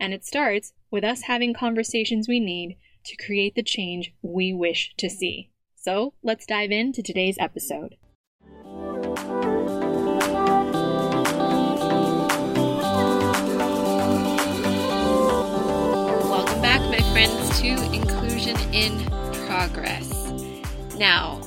And it starts with us having conversations we need to create the change we wish to see. So let's dive into today's episode. Welcome back, my friends, to Inclusion in Progress. Now,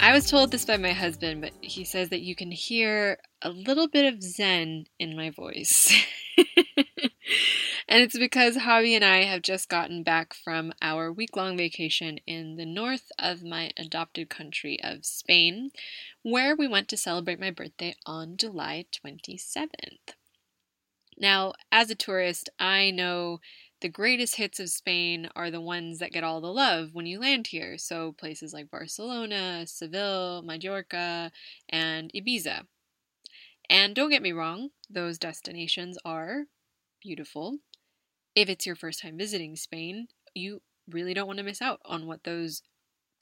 I was told this by my husband, but he says that you can hear a little bit of Zen in my voice. and it's because Javi and I have just gotten back from our week long vacation in the north of my adopted country of Spain, where we went to celebrate my birthday on July 27th. Now, as a tourist, I know the greatest hits of Spain are the ones that get all the love when you land here. So, places like Barcelona, Seville, Mallorca, and Ibiza. And don't get me wrong, those destinations are beautiful. If it's your first time visiting Spain, you really don't want to miss out on what those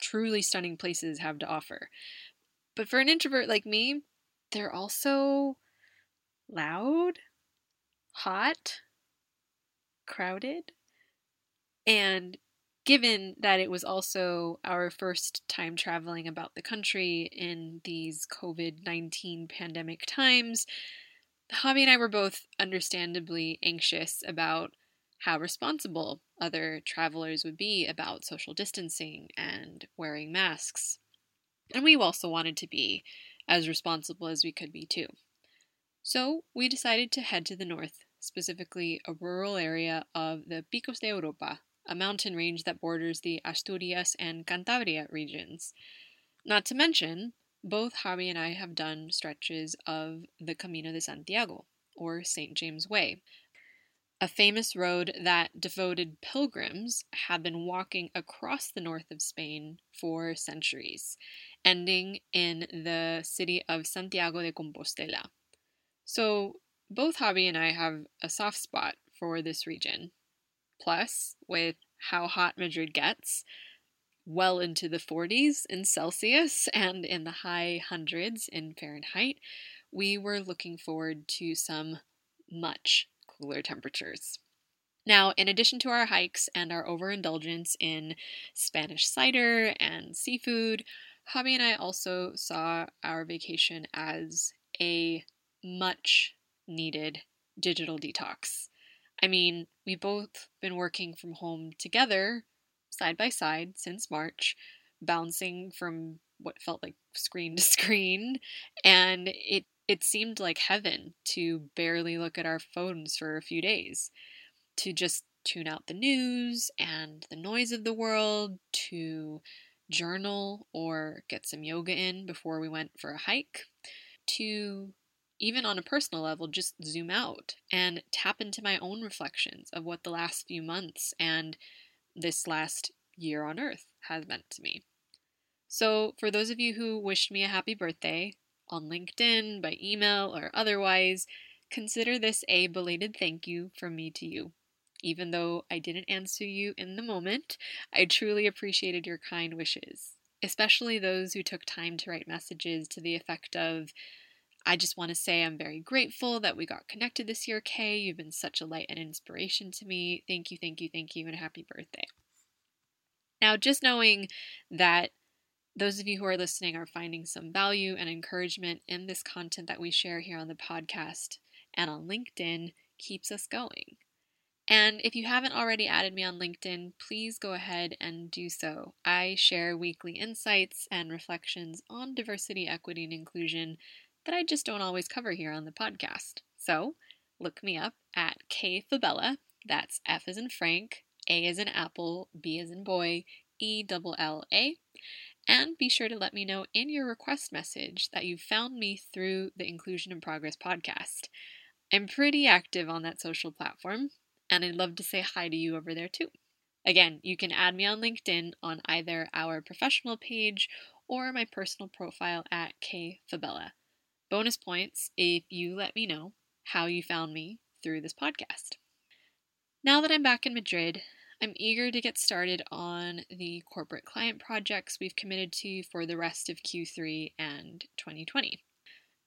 truly stunning places have to offer. But for an introvert like me, they're also loud, hot, crowded, and given that it was also our first time traveling about the country in these COVID 19 pandemic times, Javi and I were both understandably anxious about how responsible other travelers would be about social distancing and wearing masks. And we also wanted to be as responsible as we could be too. So we decided to head to the north, specifically a rural area of the Picos de Europa, a mountain range that borders the Asturias and Cantabria regions. Not to mention, both Javi and I have done stretches of the Camino de Santiago, or St. James Way, a famous road that devoted pilgrims have been walking across the north of Spain for centuries, ending in the city of Santiago de Compostela. So, both Javi and I have a soft spot for this region. Plus, with how hot Madrid gets, well into the 40s in Celsius and in the high hundreds in Fahrenheit, we were looking forward to some much cooler temperatures. Now, in addition to our hikes and our overindulgence in Spanish cider and seafood, Javi and I also saw our vacation as a much needed digital detox. I mean, we've both been working from home together, side by side, since March, bouncing from what felt like screen to screen, and it it seemed like heaven to barely look at our phones for a few days, to just tune out the news and the noise of the world, to journal or get some yoga in before we went for a hike, to even on a personal level, just zoom out and tap into my own reflections of what the last few months and this last year on earth has meant to me. So, for those of you who wished me a happy birthday on LinkedIn, by email, or otherwise, consider this a belated thank you from me to you. Even though I didn't answer you in the moment, I truly appreciated your kind wishes, especially those who took time to write messages to the effect of, I just want to say I'm very grateful that we got connected this year, Kay. You've been such a light and inspiration to me. Thank you, thank you, thank you, and happy birthday. Now, just knowing that those of you who are listening are finding some value and encouragement in this content that we share here on the podcast and on LinkedIn keeps us going. And if you haven't already added me on LinkedIn, please go ahead and do so. I share weekly insights and reflections on diversity, equity, and inclusion that I just don't always cover here on the podcast. So look me up at K Fabella. That's F as in Frank, A as in Apple, B as in boy, E double L A. And be sure to let me know in your request message that you found me through the Inclusion in Progress podcast. I'm pretty active on that social platform, and I'd love to say hi to you over there too. Again, you can add me on LinkedIn on either our professional page or my personal profile at K Fabella. Bonus points if you let me know how you found me through this podcast. Now that I'm back in Madrid, I'm eager to get started on the corporate client projects we've committed to for the rest of Q3 and 2020.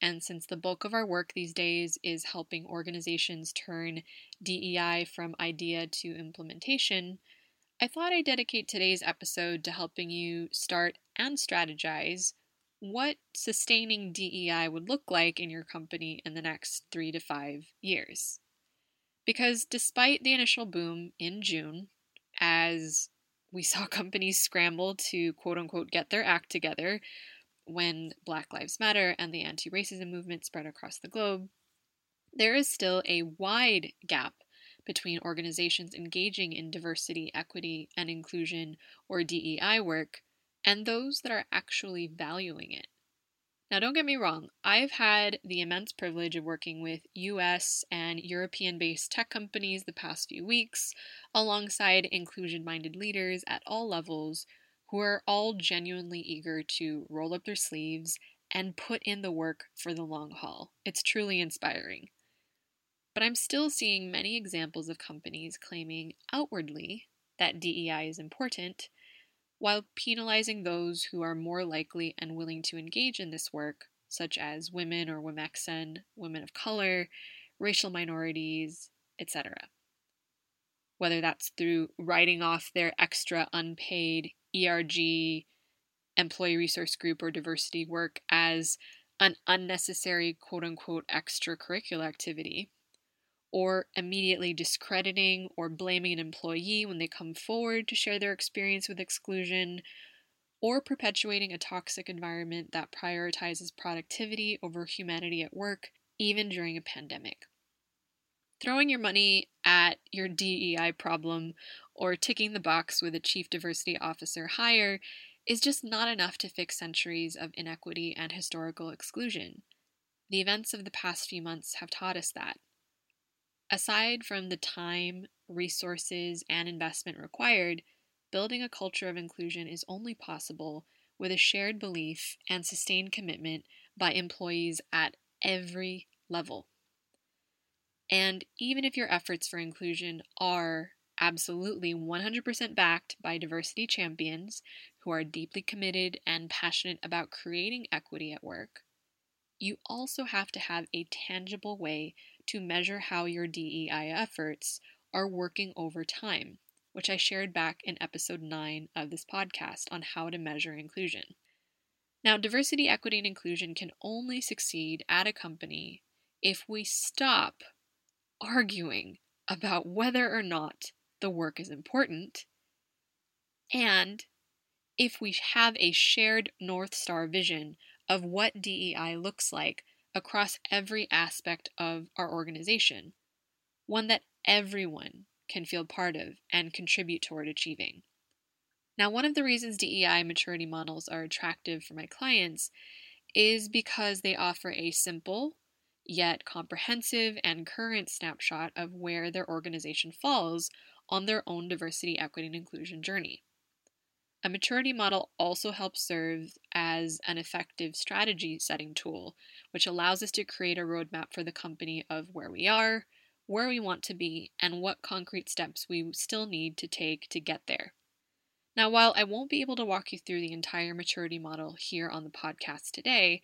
And since the bulk of our work these days is helping organizations turn DEI from idea to implementation, I thought I'd dedicate today's episode to helping you start and strategize what sustaining DEI would look like in your company in the next three to five years. Because despite the initial boom in June, as we saw companies scramble to quote unquote get their act together, when Black Lives Matter and the anti racism movement spread across the globe, there is still a wide gap between organizations engaging in diversity, equity, and inclusion or DEI work and those that are actually valuing it. Now, don't get me wrong, I've had the immense privilege of working with US and European based tech companies the past few weeks, alongside inclusion minded leaders at all levels who are all genuinely eager to roll up their sleeves and put in the work for the long haul. It's truly inspiring. But I'm still seeing many examples of companies claiming outwardly that DEI is important, while penalizing those who are more likely and willing to engage in this work, such as women or Womexen, women of color, racial minorities, etc. Whether that's through writing off their extra unpaid ERG, employee resource group, or diversity work as an unnecessary quote unquote extracurricular activity, or immediately discrediting or blaming an employee when they come forward to share their experience with exclusion, or perpetuating a toxic environment that prioritizes productivity over humanity at work, even during a pandemic. Throwing your money at your DEI problem or ticking the box with a chief diversity officer hire is just not enough to fix centuries of inequity and historical exclusion. The events of the past few months have taught us that. Aside from the time, resources, and investment required, building a culture of inclusion is only possible with a shared belief and sustained commitment by employees at every level. And even if your efforts for inclusion are absolutely 100% backed by diversity champions who are deeply committed and passionate about creating equity at work, you also have to have a tangible way to measure how your DEI efforts are working over time, which I shared back in episode 9 of this podcast on how to measure inclusion. Now, diversity, equity, and inclusion can only succeed at a company if we stop arguing about whether or not the work is important, and if we have a shared North Star vision of what DEI looks like across every aspect of our organization, one that everyone can feel part of and contribute toward achieving. Now, one of the reasons DEI maturity models are attractive for my clients is because they offer a simple, yet comprehensive and current snapshot of where their organization falls on their own diversity, equity, and inclusion journey. A maturity model also helps serve as an effective strategy setting tool, which allows us to create a roadmap for the company of where we are, where we want to be, and what concrete steps we still need to take to get there. Now, while I won't be able to walk you through the entire maturity model here on the podcast today,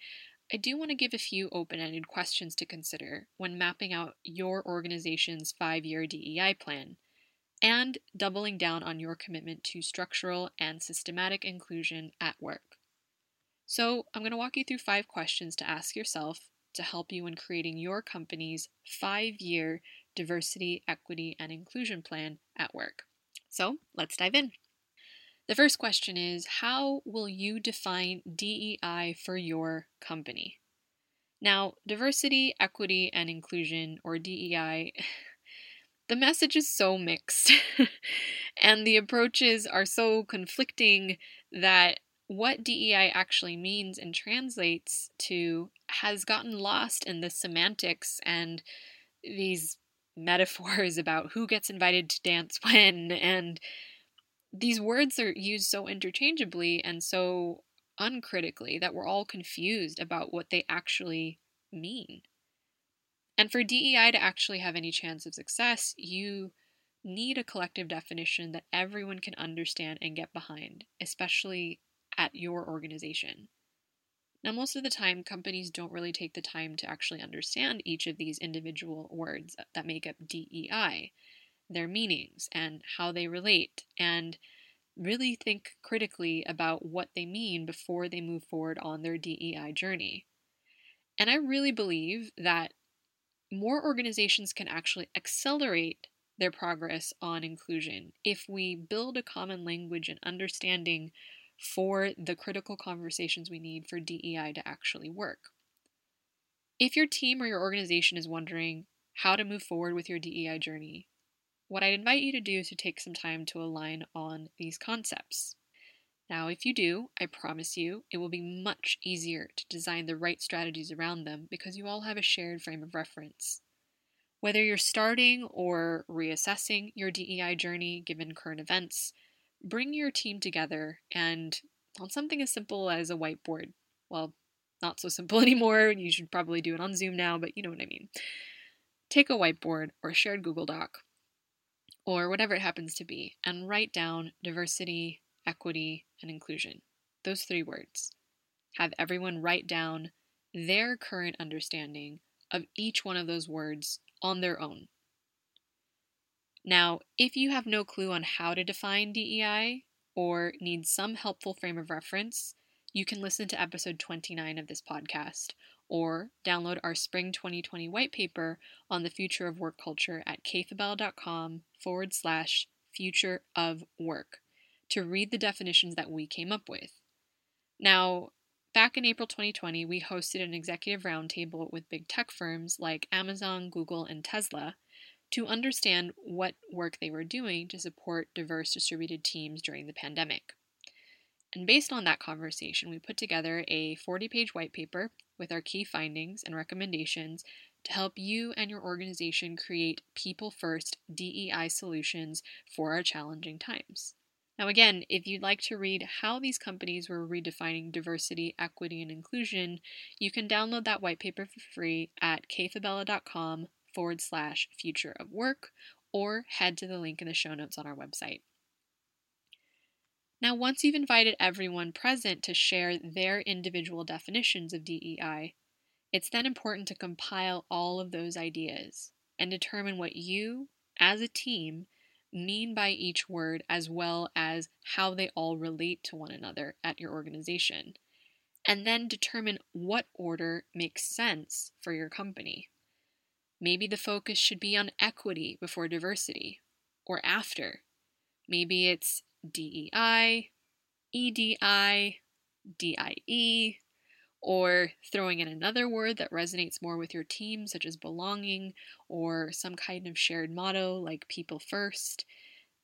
I do want to give a few open ended questions to consider when mapping out your organization's five year DEI plan and doubling down on your commitment to structural and systematic inclusion at work. So, I'm going to walk you through five questions to ask yourself to help you in creating your company's five year diversity, equity, and inclusion plan at work. So let's dive in. The first question is How will you define DEI for your company? Now, diversity, equity, and inclusion, or DEI, the message is so mixed and the approaches are so conflicting that what DEI actually means and translates to has gotten lost in the semantics and these metaphors about who gets invited to dance when and these words are used so interchangeably and so uncritically that we're all confused about what they actually mean. And for DEI to actually have any chance of success, you need a collective definition that everyone can understand and get behind, especially at your organization. Now, most of the time, companies don't really take the time to actually understand each of these individual words that make up DEI, their meanings, and how they relate, and really think critically about what they mean before they move forward on their DEI journey. And I really believe that more organizations can actually accelerate their progress on inclusion if we build a common language and understanding for the critical conversations we need for DEI to actually work. If your team or your organization is wondering how to move forward with your DEI journey, what I'd invite you to do is to take some time to align on these concepts. Now, if you do, I promise you, it will be much easier to design the right strategies around them because you all have a shared frame of reference. Whether you're starting or reassessing your DEI journey given current events, bring your team together and on something as simple as a whiteboard. Well, not so simple anymore. You should probably do it on Zoom now, but you know what I mean. Take a whiteboard or a shared Google Doc or whatever it happens to be and write down diversity, equity, and inclusion. Those three words. Have everyone write down their current understanding of each one of those words on their own. Now, if you have no clue on how to define DEI or need some helpful frame of reference, you can listen to episode 29 of this podcast or download our spring 2020 white paper on the future of work culture at kfabella.com forward slash future of work to read the definitions that we came up with. Now, back in April 2020, we hosted an executive roundtable with big tech firms like Amazon, Google, and Tesla to understand what work they were doing to support diverse distributed teams during the pandemic. And based on that conversation, we put together a 40 page white paper with our key findings and recommendations to help you and your organization create people first DEI solutions for our challenging times. Now, again, if you'd like to read how these companies were redefining diversity, equity, and inclusion, you can download that white paper for free at kfabella.com forward slash future of work or head to the link in the show notes on our website. Now, once you've invited everyone present to share their individual definitions of DEI, it's then important to compile all of those ideas and determine what you, as a team, mean by each word as well as how they all relate to one another at your organization. And then determine what order makes sense for your company. Maybe the focus should be on equity before diversity, or after. Maybe it's DEI, EDI, DIE, or throwing in another word that resonates more with your team, such as belonging, or some kind of shared motto like people first.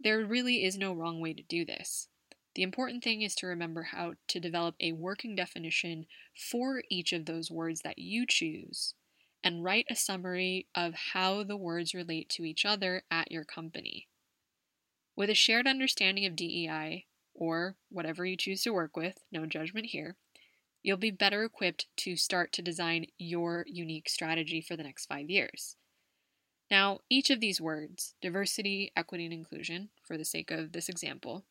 There really is no wrong way to do this. The important thing is to remember how to develop a working definition for each of those words that you choose and write a summary of how the words relate to each other at your company. With a shared understanding of DEI, or whatever you choose to work with, no judgment here, you'll be better equipped to start to design your unique strategy for the next five years. Now, each of these words, diversity, equity, and inclusion, for the sake of this example,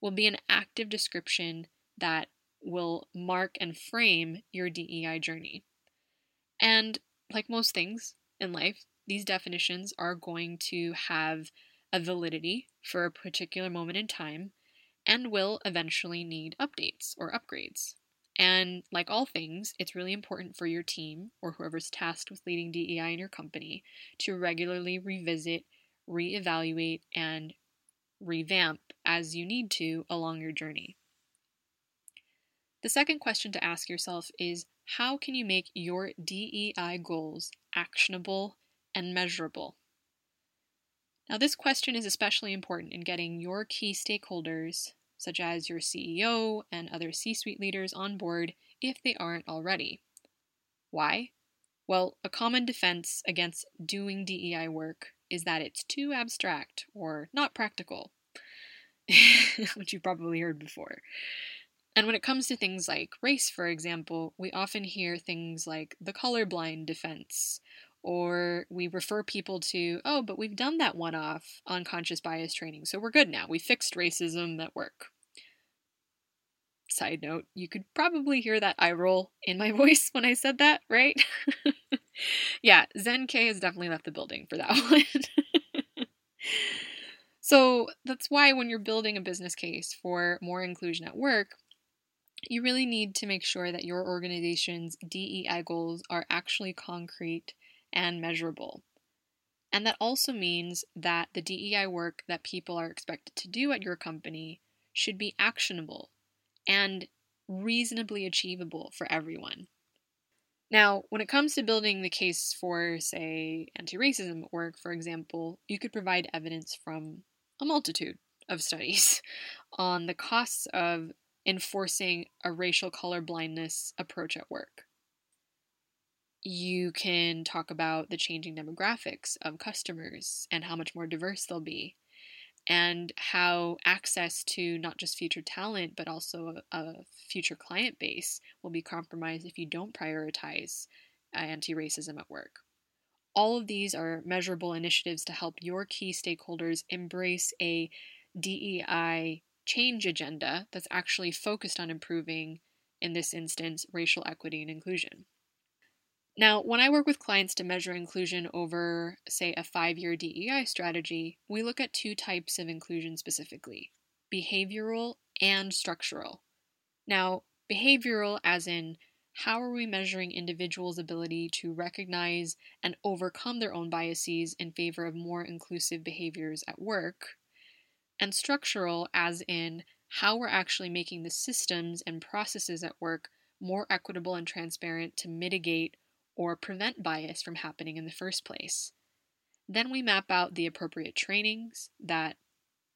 will be an active description that will mark and frame your DEI journey. And like most things in life, these definitions are going to have a validity for a particular moment in time and will eventually need updates or upgrades. And like all things, it's really important for your team or whoever's tasked with leading DEI in your company to regularly revisit, reevaluate, and revamp as you need to along your journey. The second question to ask yourself is how can you make your DEI goals actionable and measurable? Now, this question is especially important in getting your key stakeholders, such as your CEO and other C suite leaders, on board if they aren't already. Why? Well, a common defense against doing DEI work is that it's too abstract or not practical, which you've probably heard before. And when it comes to things like race, for example, we often hear things like the colorblind defense, or we refer people to, oh, but we've done that one off unconscious bias training, so we're good now. We fixed racism at work. Side note, you could probably hear that eye roll in my voice when I said that, right? yeah, Zen Kay has definitely left the building for that one. so that's why when you're building a business case for more inclusion at work, you really need to make sure that your organization's DEI goals are actually concrete and measurable. And that also means that the DEI work that people are expected to do at your company should be actionable and reasonably achievable for everyone. Now, when it comes to building the case for, say, anti racism work, for example, you could provide evidence from a multitude of studies on the costs of enforcing a racial color blindness approach at work. You can talk about the changing demographics of customers and how much more diverse they'll be, and how access to not just future talent but also a, a future client base will be compromised if you don't prioritize uh, anti racism at work. All of these are measurable initiatives to help your key stakeholders embrace a DEI change agenda that's actually focused on improving, in this instance, racial equity and inclusion. Now, when I work with clients to measure inclusion over, say, a five year DEI strategy, we look at two types of inclusion specifically behavioral and structural. Now, behavioral, as in, how are we measuring individuals' ability to recognize and overcome their own biases in favor of more inclusive behaviors at work? and structural, as in how we're actually making the systems and processes at work more equitable and transparent to mitigate or prevent bias from happening in the first place. Then we map out the appropriate trainings that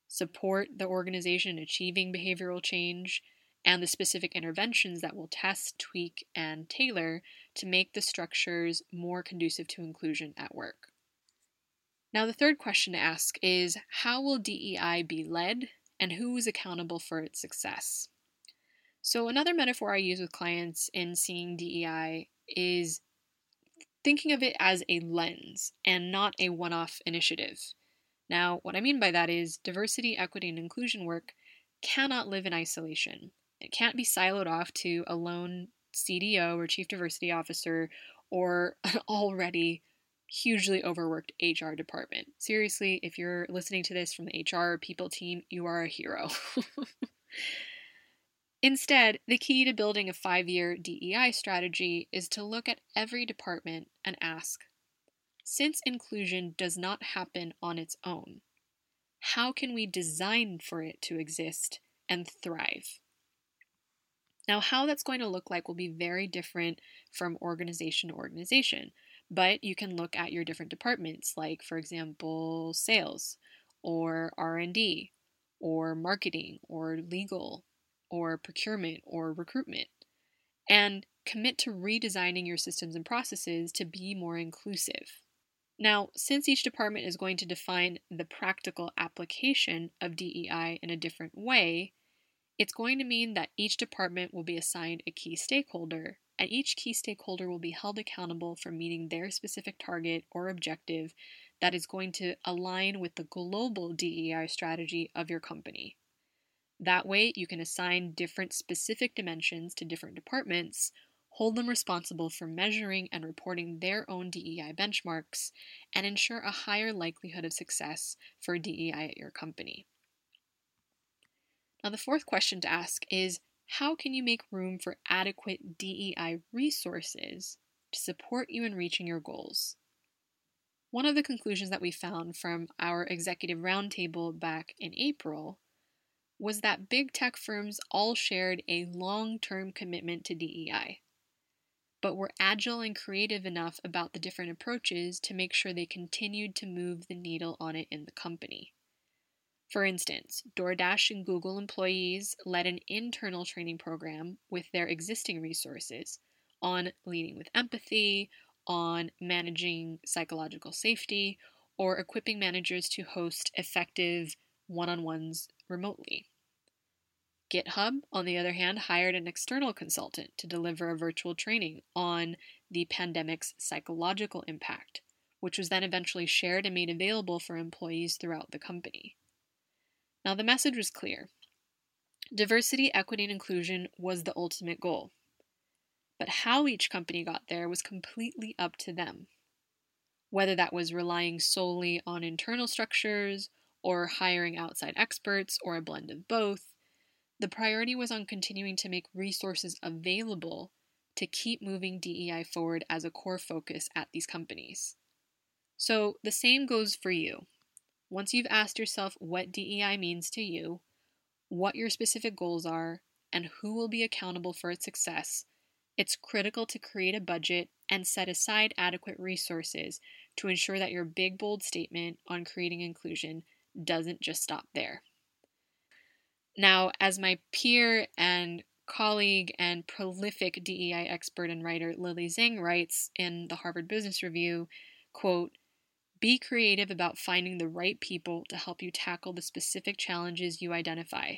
support the organization achieving behavioral change and the specific interventions that will test, tweak, and tailor to make the structures more conducive to inclusion at work. Now, the third question to ask is how will DEI be led and who is accountable for its success? So, another metaphor I use with clients in seeing DEI is thinking of it as a lens and not a one off initiative. Now, what I mean by that is diversity, equity, and inclusion work cannot live in isolation. It can't be siloed off to a lone CDO or Chief Diversity Officer or an already hugely overworked HR department. Seriously, if you're listening to this from the HR people team, you are a hero. Instead, the key to building a five year DEI strategy is to look at every department and ask since inclusion does not happen on its own, how can we design for it to exist and thrive? Now, how that's going to look like will be very different from organization to organization. But you can look at your different departments, like for example, sales or R&D or marketing or legal or procurement or recruitment and commit to redesigning your systems and processes to be more inclusive. Now, since each department is going to define the practical application of DEI in a different way, it's going to mean that each department will be assigned a key stakeholder and each key stakeholder will be held accountable for meeting their specific target or objective that is going to align with the global DEI strategy of your company. That way, you can assign different specific dimensions to different departments, hold them responsible for measuring and reporting their own DEI benchmarks, and ensure a higher likelihood of success for DEI at your company. Now, the fourth question to ask is how can you make room for adequate DEI resources to support you in reaching your goals? One of the conclusions that we found from our executive roundtable back in April was that big tech firms all shared a long term commitment to DEI, but were agile and creative enough about the different approaches to make sure they continued to move the needle on it in the company. For instance, DoorDash and Google employees led an internal training program with their existing resources on leading with empathy, on managing psychological safety, or equipping managers to host effective one on ones remotely. GitHub, on the other hand, hired an external consultant to deliver a virtual training on the pandemic's psychological impact, which was then eventually shared and made available for employees throughout the company. Now, the message was clear diversity, equity, and inclusion was the ultimate goal. But how each company got there was completely up to them. Whether that was relying solely on internal structures, or hiring outside experts, or a blend of both, the priority was on continuing to make resources available to keep moving DEI forward as a core focus at these companies. So the same goes for you. Once you've asked yourself what DEI means to you, what your specific goals are, and who will be accountable for its success, it's critical to create a budget and set aside adequate resources to ensure that your big, bold statement on creating inclusion doesn't just stop there. Now, as my peer and colleague and prolific DEI expert and writer Lily Zheng writes in the Harvard Business Review, quote, be creative about finding the right people to help you tackle the specific challenges you identify.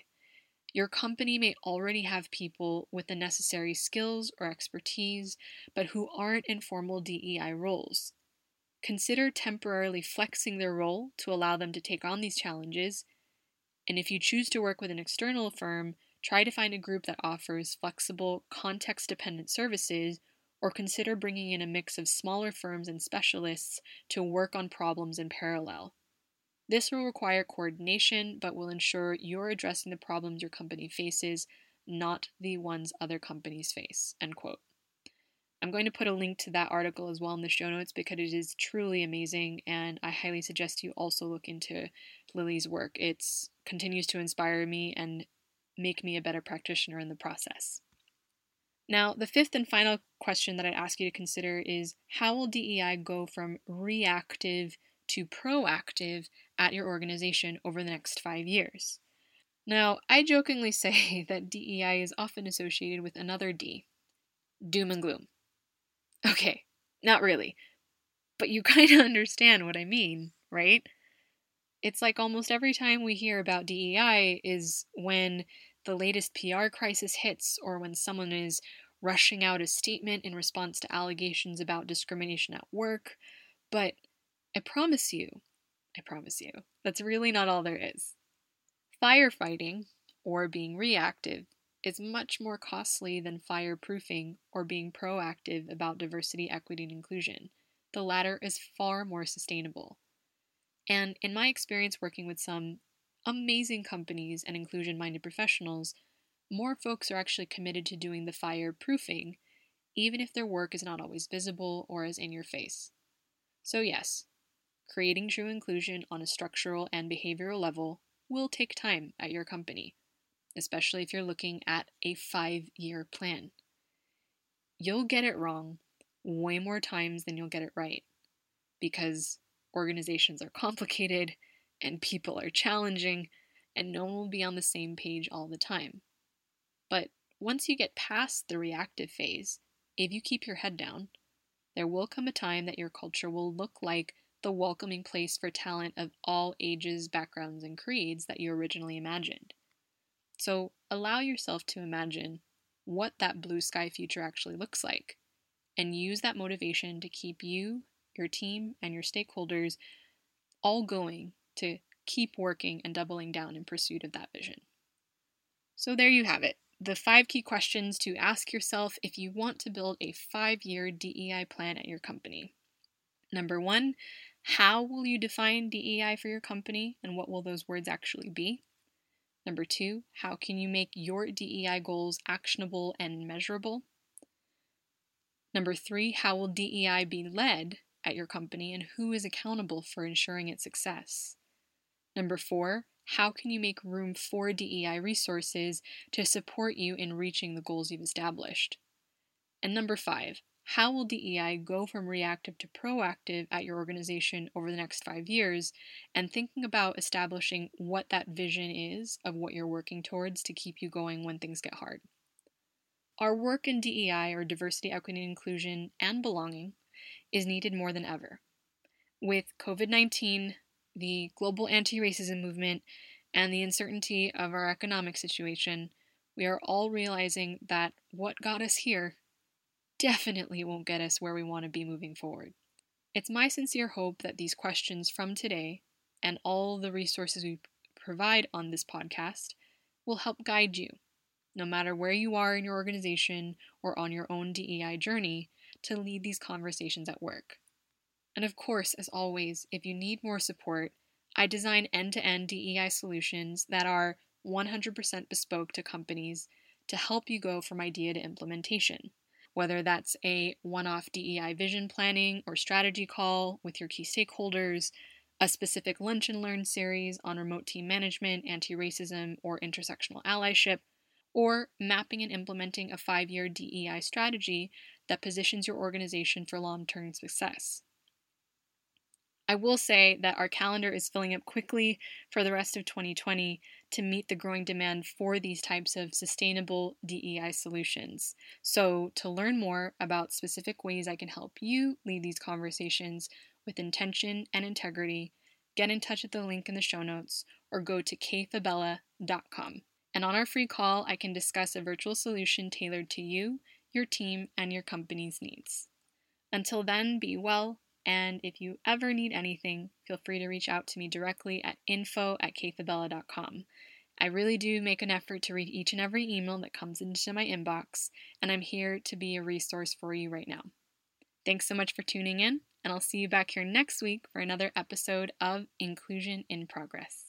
Your company may already have people with the necessary skills or expertise, but who aren't in formal DEI roles. Consider temporarily flexing their role to allow them to take on these challenges. And if you choose to work with an external firm, try to find a group that offers flexible, context dependent services or consider bringing in a mix of smaller firms and specialists to work on problems in parallel. This will require coordination, but will ensure you're addressing the problems your company faces, not the ones other companies face. End quote. I'm going to put a link to that article as well in the show notes because it is truly amazing, and I highly suggest you also look into Lily's work. It continues to inspire me and make me a better practitioner in the process. Now, the fifth and final question that I'd ask you to consider is how will DEI go from reactive to proactive at your organization over the next five years? Now, I jokingly say that DEI is often associated with another D doom and gloom. Okay, not really, but you kind of understand what I mean, right? It's like almost every time we hear about DEI is when the latest PR crisis hits or when someone is rushing out a statement in response to allegations about discrimination at work. But I promise you, I promise you, that's really not all there is. Firefighting, or being reactive, is much more costly than fireproofing or being proactive about diversity, equity, and inclusion. The latter is far more sustainable. And in my experience working with some amazing companies and inclusion minded professionals, more folks are actually committed to doing the fireproofing, even if their work is not always visible or as in your face. So, yes, creating true inclusion on a structural and behavioral level will take time at your company, especially if you're looking at a five year plan. You'll get it wrong way more times than you'll get it right because organizations are complicated and people are challenging, and no one will be on the same page all the time. But once you get past the reactive phase, if you keep your head down, there will come a time that your culture will look like the welcoming place for talent of all ages, backgrounds, and creeds that you originally imagined. So allow yourself to imagine what that blue sky future actually looks like and use that motivation to keep you, your team, and your stakeholders all going to keep working and doubling down in pursuit of that vision. So there you have it. The five key questions to ask yourself if you want to build a five year DEI plan at your company. Number one, how will you define DEI for your company and what will those words actually be? Number two, how can you make your DEI goals actionable and measurable? Number three, how will DEI be led at your company and who is accountable for ensuring its success? Number four, how can you make room for DEI resources to support you in reaching the goals you've established? And number five, how will DEI go from reactive to proactive at your organization over the next five years? And thinking about establishing what that vision is of what you're working towards to keep you going when things get hard. Our work in DEI, or diversity, equity, inclusion, and belonging, is needed more than ever. With COVID 19, the global anti racism movement, and the uncertainty of our economic situation, we are all realizing that what got us here definitely won't get us where we want to be moving forward. It's my sincere hope that these questions from today and all the resources we provide on this podcast will help guide you, no matter where you are in your organization or on your own DEI journey, to lead these conversations at work. And of course, as always, if you need more support, I design end to end DEI solutions that are 100% bespoke to companies to help you go from idea to implementation whether that's a one off DEI vision planning or strategy call with your key stakeholders, a specific lunch and learn series on remote team management, anti racism, or intersectional allyship, or mapping and implementing a five year DEI strategy that positions your organization for long term success. I will say that our calendar is filling up quickly for the rest of 2020 to meet the growing demand for these types of sustainable DEI solutions. So, to learn more about specific ways I can help you lead these conversations with intention and integrity, get in touch at the link in the show notes or go to kfabella.com. And on our free call, I can discuss a virtual solution tailored to you, your team, and your company's needs. Until then, be well and if you ever need anything, feel free to reach out to me directly at info at kfabella.com. I really do make an effort to read each and every email that comes into my inbox, and I'm here to be a resource for you right now. Thanks so much for tuning in, and I'll see you back here next week for another episode of Inclusion in Progress.